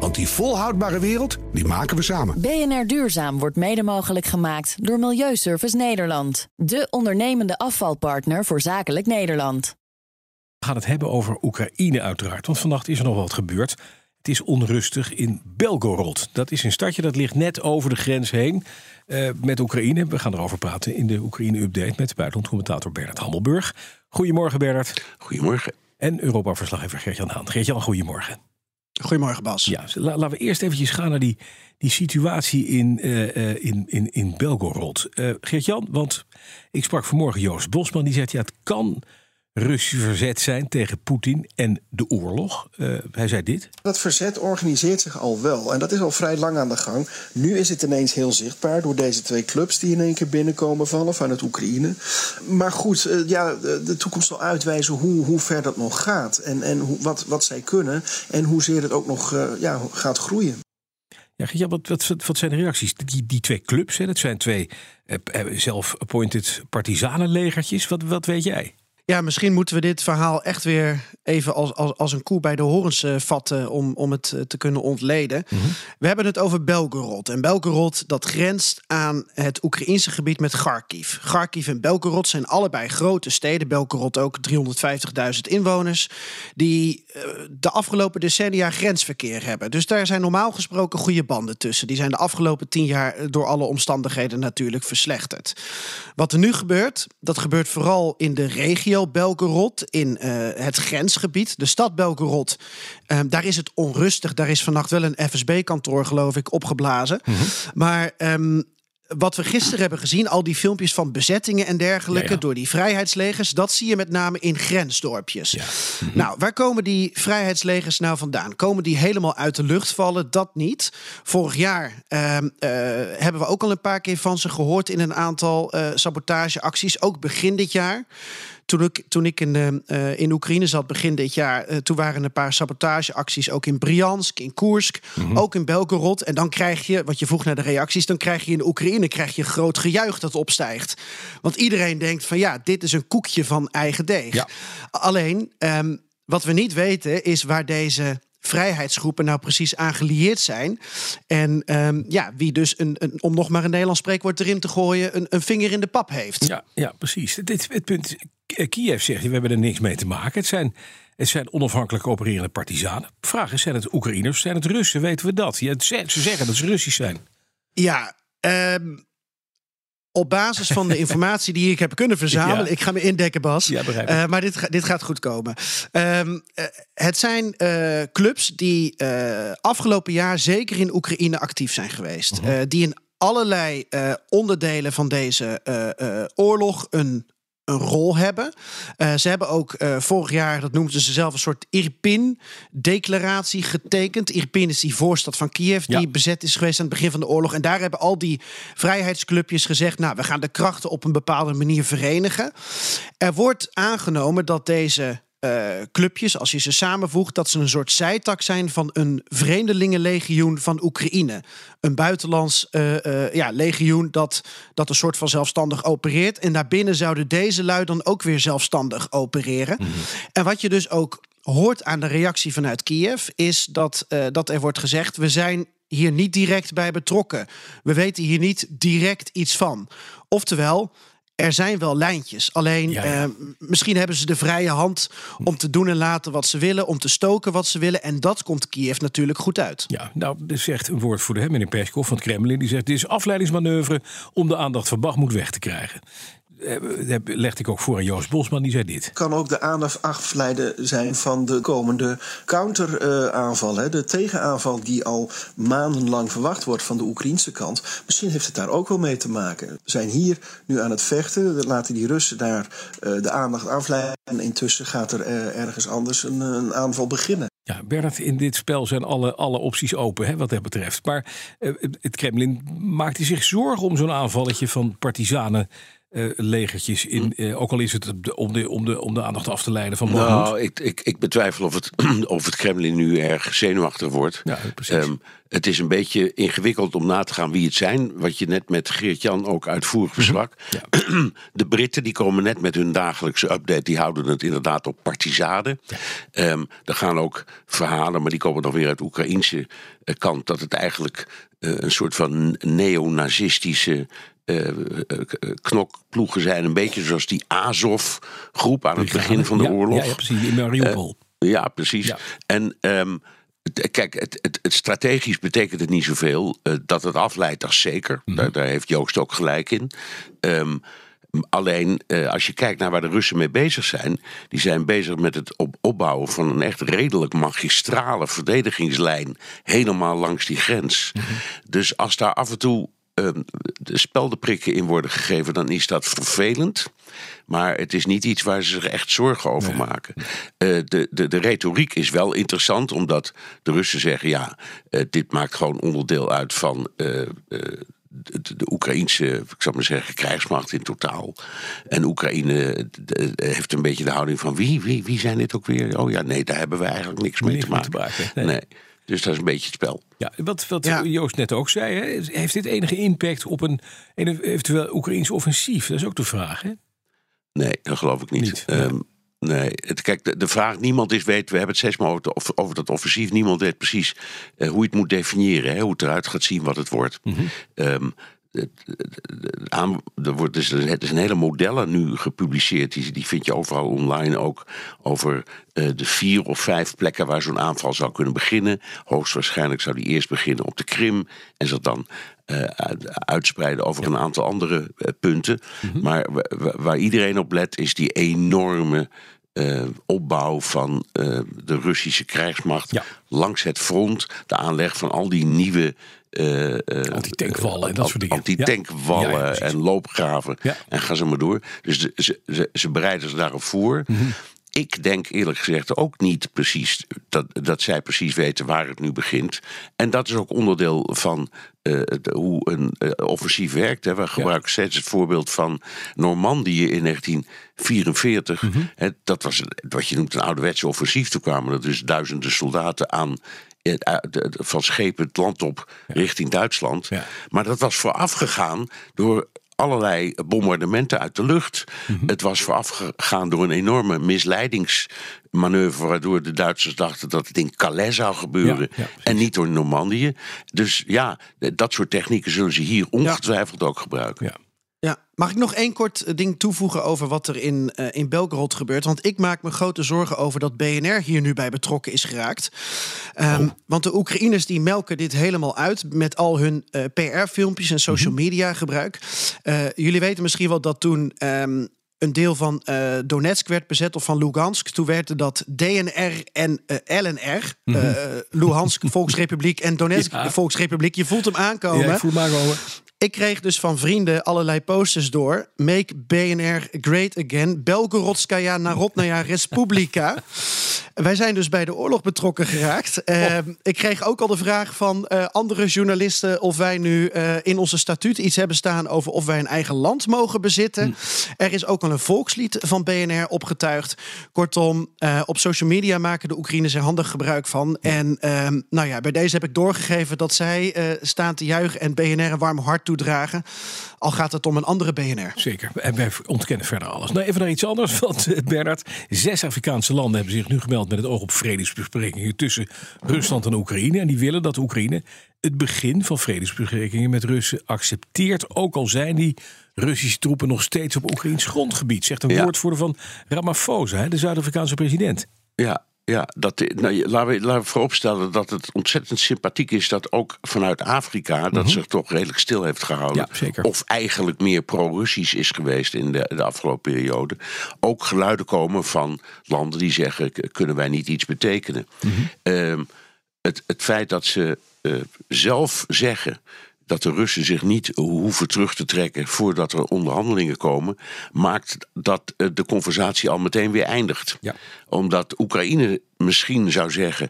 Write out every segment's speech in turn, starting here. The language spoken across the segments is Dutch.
Want die volhoudbare wereld, die maken we samen. BNR Duurzaam wordt mede mogelijk gemaakt door Milieuservice Nederland. De ondernemende afvalpartner voor zakelijk Nederland. We gaan het hebben over Oekraïne uiteraard. Want vannacht is er nog wat gebeurd. Het is onrustig in Belgorod. Dat is een stadje dat ligt net over de grens heen uh, met Oekraïne. We gaan erover praten in de Oekraïne-update met buitenlandcommentator Bernard Hammelburg. Goedemorgen Bernard. Goedemorgen. En Europa-verslaggever Gert-Jan Haan. Gert-Jan, goedemorgen. Goedemorgen Bas. Ja, laten we eerst eventjes gaan naar die, die situatie in, uh, in, in, in Belgorod. Uh, Gert-Jan, want ik sprak vanmorgen Joost Bosman. Die zegt, ja, het kan Russisch verzet zijn tegen Poetin en de oorlog. Uh, hij zei dit. Dat verzet organiseert zich al wel. En dat is al vrij lang aan de gang. Nu is het ineens heel zichtbaar door deze twee clubs die in één keer binnenkomen vallen vanuit Oekraïne. Maar goed, uh, ja, de toekomst zal uitwijzen hoe, hoe ver dat nog gaat. En, en hoe, wat, wat zij kunnen. En hoezeer het ook nog uh, ja, gaat groeien. Ja, ja wat, wat, wat zijn de reacties? Die, die twee clubs, hè, dat zijn twee zelf-appointed partisanenlegertjes. Wat, wat weet jij? Ja, misschien moeten we dit verhaal echt weer even als, als, als een koe bij de horens uh, vatten om, om het uh, te kunnen ontleden. Mm -hmm. We hebben het over Belgorod. En Belgorod dat grenst aan het Oekraïnse gebied met Kharkiv. Kharkiv en Belgorod zijn allebei grote steden. Belgorod ook 350.000 inwoners. Die uh, de afgelopen decennia grensverkeer hebben. Dus daar zijn normaal gesproken goede banden tussen. Die zijn de afgelopen tien jaar door alle omstandigheden natuurlijk verslechterd. Wat er nu gebeurt, dat gebeurt vooral in de regio Belgorod in uh, het grensgebied. De stad Belgorod, uh, daar is het onrustig. Daar is vannacht wel een FSB-kantoor, geloof ik, opgeblazen. Mm -hmm. Maar um, wat we gisteren hebben gezien, al die filmpjes van bezettingen en dergelijke ja, ja. door die vrijheidslegers, dat zie je met name in grensdorpjes. Ja. Mm -hmm. Nou, waar komen die vrijheidslegers nou vandaan? Komen die helemaal uit de lucht vallen? Dat niet. Vorig jaar uh, uh, hebben we ook al een paar keer van ze gehoord in een aantal uh, sabotageacties, ook begin dit jaar. Toen ik, toen ik in, uh, in Oekraïne zat begin dit jaar, uh, toen waren een paar sabotageacties ook in Briansk, in Koersk, mm -hmm. ook in Belgorod. En dan krijg je, wat je vroeg naar de reacties, dan krijg je in de Oekraïne krijg je groot gejuich dat opstijgt. Want iedereen denkt van ja, dit is een koekje van eigen deeg. Ja. Alleen, um, wat we niet weten is waar deze vrijheidsgroepen nou precies aangelieerd zijn. En um, ja, wie dus, een, een, om nog maar een Nederlands spreekwoord erin te gooien, een, een vinger in de pap heeft. Ja, ja precies. Dit, het punt, Kiev zegt, we hebben er niks mee te maken. Het zijn, het zijn onafhankelijk opererende partisanen. Vraag is, zijn het Oekraïners, zijn het Russen? Weten we dat? Ja, ze zeggen dat ze Russisch zijn. Ja, um, op basis van de informatie die ik heb kunnen verzamelen. Ja. Ik ga me indekken, Bas. Ja, uh, maar dit, dit gaat goed komen. Um, uh, het zijn uh, clubs die afgelopen jaar zeker in Oekraïne actief zijn geweest. -huh. die in allerlei onderdelen van deze oorlog een een rol hebben. Uh, ze hebben ook uh, vorig jaar, dat noemden ze zelf, een soort Irpin-declaratie getekend. Irpin is die voorstad van Kiev, die bezet is geweest aan het begin van de oorlog. En daar hebben al die vrijheidsclubjes gezegd: Nou, we gaan de krachten op een bepaalde manier verenigen. Er wordt aangenomen dat deze uh, clubjes, als je ze samenvoegt, dat ze een soort zijtak zijn van een vreemdelingenlegioen van Oekraïne. Een buitenlands uh, uh, ja, legioen dat, dat een soort van zelfstandig opereert. En daarbinnen zouden deze lui dan ook weer zelfstandig opereren. Mm -hmm. En wat je dus ook hoort aan de reactie vanuit Kiev, is dat, dat er wordt gezegd: we zijn hier niet direct bij betrokken. We weten hier niet direct iets van. Oftewel, er zijn wel lijntjes. Alleen ja, ja. Uh, misschien hebben ze de vrije hand om te doen en laten wat ze willen, om te stoken wat ze willen. En dat komt Kiev natuurlijk goed uit. Ja, nou, er zegt een woordvoerder, meneer Peskov van het Kremlin, die zegt: dit is afleidingsmanoeuvre om de aandacht van Bachmoed weg te krijgen. Dat legde ik ook voor aan Joost Bosman, die zei dit. Kan ook de aandacht afleiden zijn van de komende counteraanval. Uh, de tegenaanval die al maandenlang verwacht wordt van de Oekraïnse kant. Misschien heeft het daar ook wel mee te maken. We zijn hier nu aan het vechten. Laten die Russen daar uh, de aandacht afleiden. En intussen gaat er ergens anders een, aanval beginnen. Ja, Bernard, in dit spel zijn alle, alle opties open hè, wat dat betreft. Maar het Kremlin maakte zich zorgen om zo'n aanvalletje van partisanen eh, legertjes in. eh, ook al is het om de, om, de, om de aandacht af te leiden van Bakhmut. Nou, ik, ik, ik betwijfel of het, of het Kremlin nu erg zenuwachtig wordt. Ja, precies. Ehm, het is een beetje ingewikkeld om na te gaan wie het zijn. Wat je net met Geert-Jan ook uitvoerig besprak. De Britten die komen net met hun dagelijkse update. Die houden het inderdaad op partisanen. Ehm, er gaan ook verhalen, maar die komen dan weer uit de Oekraïnse eh, kant. Dat het eigenlijk een soort van neonazistische eh, eh, knokploegen zijn. Een beetje zoals die Azov-groep aan het begin van de ja, oorlog. Ja, ja, precies. In Mariupol. Ja, precies. Ja. En ehm, kijk, het, het, het strategisch betekent het niet zoveel. Eh, dat het afleidt, dat is zeker. Mhm. daar, daar heeft Joost ook gelijk in. Ehm, alleen eh, als je kijkt naar waar de Russen mee bezig zijn. Die zijn bezig met het op, opbouwen van een echt redelijk magistrale verdedigingslijn. Helemaal langs die grens. Mhm. Dus als daar af en toe speldenprikken in worden gegeven, dan is dat vervelend. Maar het is niet iets waar ze zich echt zorgen over maken. Eh, de, de, de retoriek is wel interessant, omdat de Russen zeggen: ja, eh, dit maakt gewoon onderdeel uit van. eh, de, Oekraïnse, ik zou maar zeggen, krijgsmacht in totaal. En Oekraïne heeft een beetje de houding van wie, wie, wie zijn dit ook weer? Oh ja, nee, daar hebben we eigenlijk niks mee te maken. maken, nee. nee. Dus dat is een beetje het spel. Ja, wat, wat Ja. Joost net ook zei, hè, heeft dit enige impact op een, een eventueel Oekraïns offensief? Dat is ook de vraag. Hè? Nee, dat geloof ik niet. Niet, Ehm, nee, het, kijk, de, de vraag, niemand is weet, we hebben het steeds maar over, dat offensief, niemand weet precies eh, hoe je het moet definiëren, hè, hoe het eruit gaat zien, wat het wordt. Ehm, het- het- het- aan- er wordt dus, het is een hele modellen nu gepubliceerd, die, die vind je overal online ook, over eh, de vier of vijf plekken waar zo'n aanval zou kunnen beginnen. Hoogstwaarschijnlijk zou die eerst beginnen op de Krim en zich dan uit- uitspreiden over een aantal andere eh, punten. Maar wa- wa- waar iedereen op let is die enorme opbouw van de Russische krijgsmacht Ja. langs het front. De aanleg van al die nieuwe. Eh, eh, Antitankwallen en dat soort dingen. Antitankwallen Ja, en loopgraven. En ga ze maar door. Dus de- ze, ze, ze bereiden zich daarop voor. Mhm. Ik denk eerlijk gezegd ook niet precies dat, dat zij precies weten waar het nu begint. En dat is ook onderdeel van eh, hoe een offensief werkt. Hè. We gebruiken steeds het voorbeeld van Normandië in 1944. Mhm. Hè, dat was wat je noemt een ouderwetse offensief. Toen kwamen er dus duizenden soldaten aan. Eh, de- Van schepen het land op richting Duitsland. Ja. Maar dat was voorafgegaan door allerlei bombardementen uit de lucht. Mhm. Het was voorafgegaan door een enorme misleidingsmanoeuvre... waardoor de Duitsers dachten dat het in Calais zou gebeuren... Ja, en niet door Normandië. Dus ja, dat soort technieken zullen ze hier ongetwijfeld ook gebruiken. Ja. Mag ik nog één kort eh, ding toevoegen over wat er in, eh in Belgorod gebeurt? Want ik maak me grote zorgen over dat BNR hier nu bij betrokken is geraakt. Ehm, Want de Oekraïners die melken dit helemaal uit met al hun eh, PR-filmpjes en social media gebruik. Jullie weten misschien wel dat toen. ehm, een deel van Donetsk werd bezet of van Lugansk. Toen werden dat DNR en LNR, eh, Luhansk Volksrepubliek en Donetsk Ja. Volksrepubliek. Je voelt hem aankomen. Ja, ik voel maar. Ik kreeg dus van vrienden allerlei posters door. Make BNR great again. Belgorodskaya Narodnaya Respublika. Wij zijn dus bij de oorlog betrokken geraakt. Eh, ik kreeg ook al de vraag van eh, andere journalisten... of wij nu eh, in onze statuut iets hebben staan... over of wij een eigen land mogen bezitten. Er is ook al een volkslied van BNR opgetuigd. Kortom, eh, op social media maken de Oekraïners er handig gebruik van. En ehm, nou ja, bij deze heb ik doorgegeven dat zij staan te juichen... en BNR een warm hart toedragen. Al gaat het om een andere BNR. Zeker. En wij ontkennen verder alles. Nou, even naar iets anders. Want eh, Bernard, zes Afrikaanse landen hebben zich nu gemeld met het oog op vredesbesprekingen tussen Rusland en Oekraïne. En die willen dat Oekraïne het begin van vredesbesprekingen met Russen accepteert. Ook al zijn die Russische troepen nog steeds op Oekraïns grondgebied. Zegt een Ja. woordvoerder van Ramaphosa, hè, de Zuid-Afrikaanse president. Ja, ja dat, nou, laten, we, laten we vooropstellen dat het ontzettend sympathiek is dat ook vanuit Afrika, dat zich toch redelijk stil heeft gehouden. Mhm. Ja. Of eigenlijk meer pro-Russisch is geweest in de, de afgelopen periode. Ook geluiden komen van landen die zeggen: "K- kunnen wij niet iets betekenen? Mhm. Ehm, het, het feit dat ze eh, zelf zeggen. Dat de Russen zich niet hoeven terug te trekken voordat er onderhandelingen komen, maakt dat eh, de conversatie al meteen weer eindigt. Ja. Omdat Oekraïne misschien zou zeggen: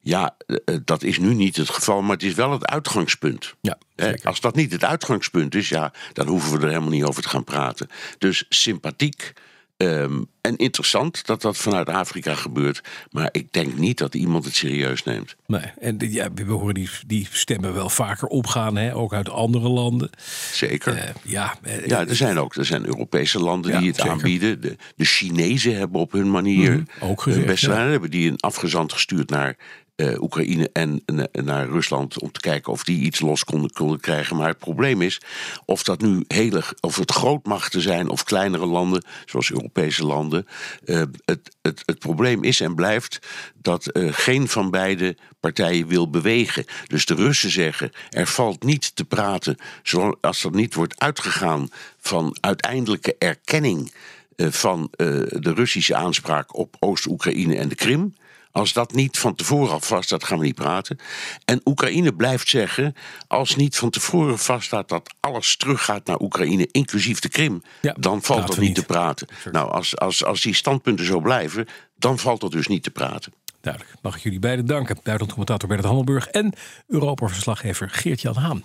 ja, eh, eh, dat is nu niet het geval, maar het is wel het uitgangspunt. Ja. Als dat niet het uitgangspunt is, ja, dan hoeven we er helemaal niet over te gaan praten. Dus sympathiek. Ehm, en interessant dat dat vanuit Afrika gebeurt. Maar ik denk niet dat iemand het serieus neemt. Nee, en ja, we horen die, die stemmen wel vaker opgaan, hè, ook uit andere landen. Zeker. Eh, ja, eh, Ja, er zijn ook er zijn Europese landen Ja, die het zeker. aanbieden. De, de Chinezen hebben op hun manier Mhm, ook gezegd, hun beste ja. gedaan. hebben die een afgezant gestuurd naar eh, Oekraïne en na- naar Rusland om te kijken of die iets los konden, krijgen. Maar het probleem is of dat nu hele, of het grootmachten zijn of kleinere landen, zoals Europese landen. eh, het, het, het probleem is en blijft dat eh, geen van beide partijen wil bewegen. Dus de Russen zeggen er valt niet te praten als er niet wordt uitgegaan van uiteindelijke erkenning van de Russische aanspraak op Oost-Oekraïne en de Krim. Als dat niet van tevoren al vaststaat, gaan we niet praten. En Oekraïne blijft zeggen, als niet van tevoren vaststaat dat alles teruggaat naar Oekraïne, inclusief de Krim, Ja, dan valt dat niet te praten. Nou, als, als, als die standpunten zo blijven, dan valt dat dus niet te praten. Duidelijk. Mag ik jullie beiden danken. Buitenlandcommentator Bernard Hammelburg en Europa-verslaggever Geert-Jan Haan.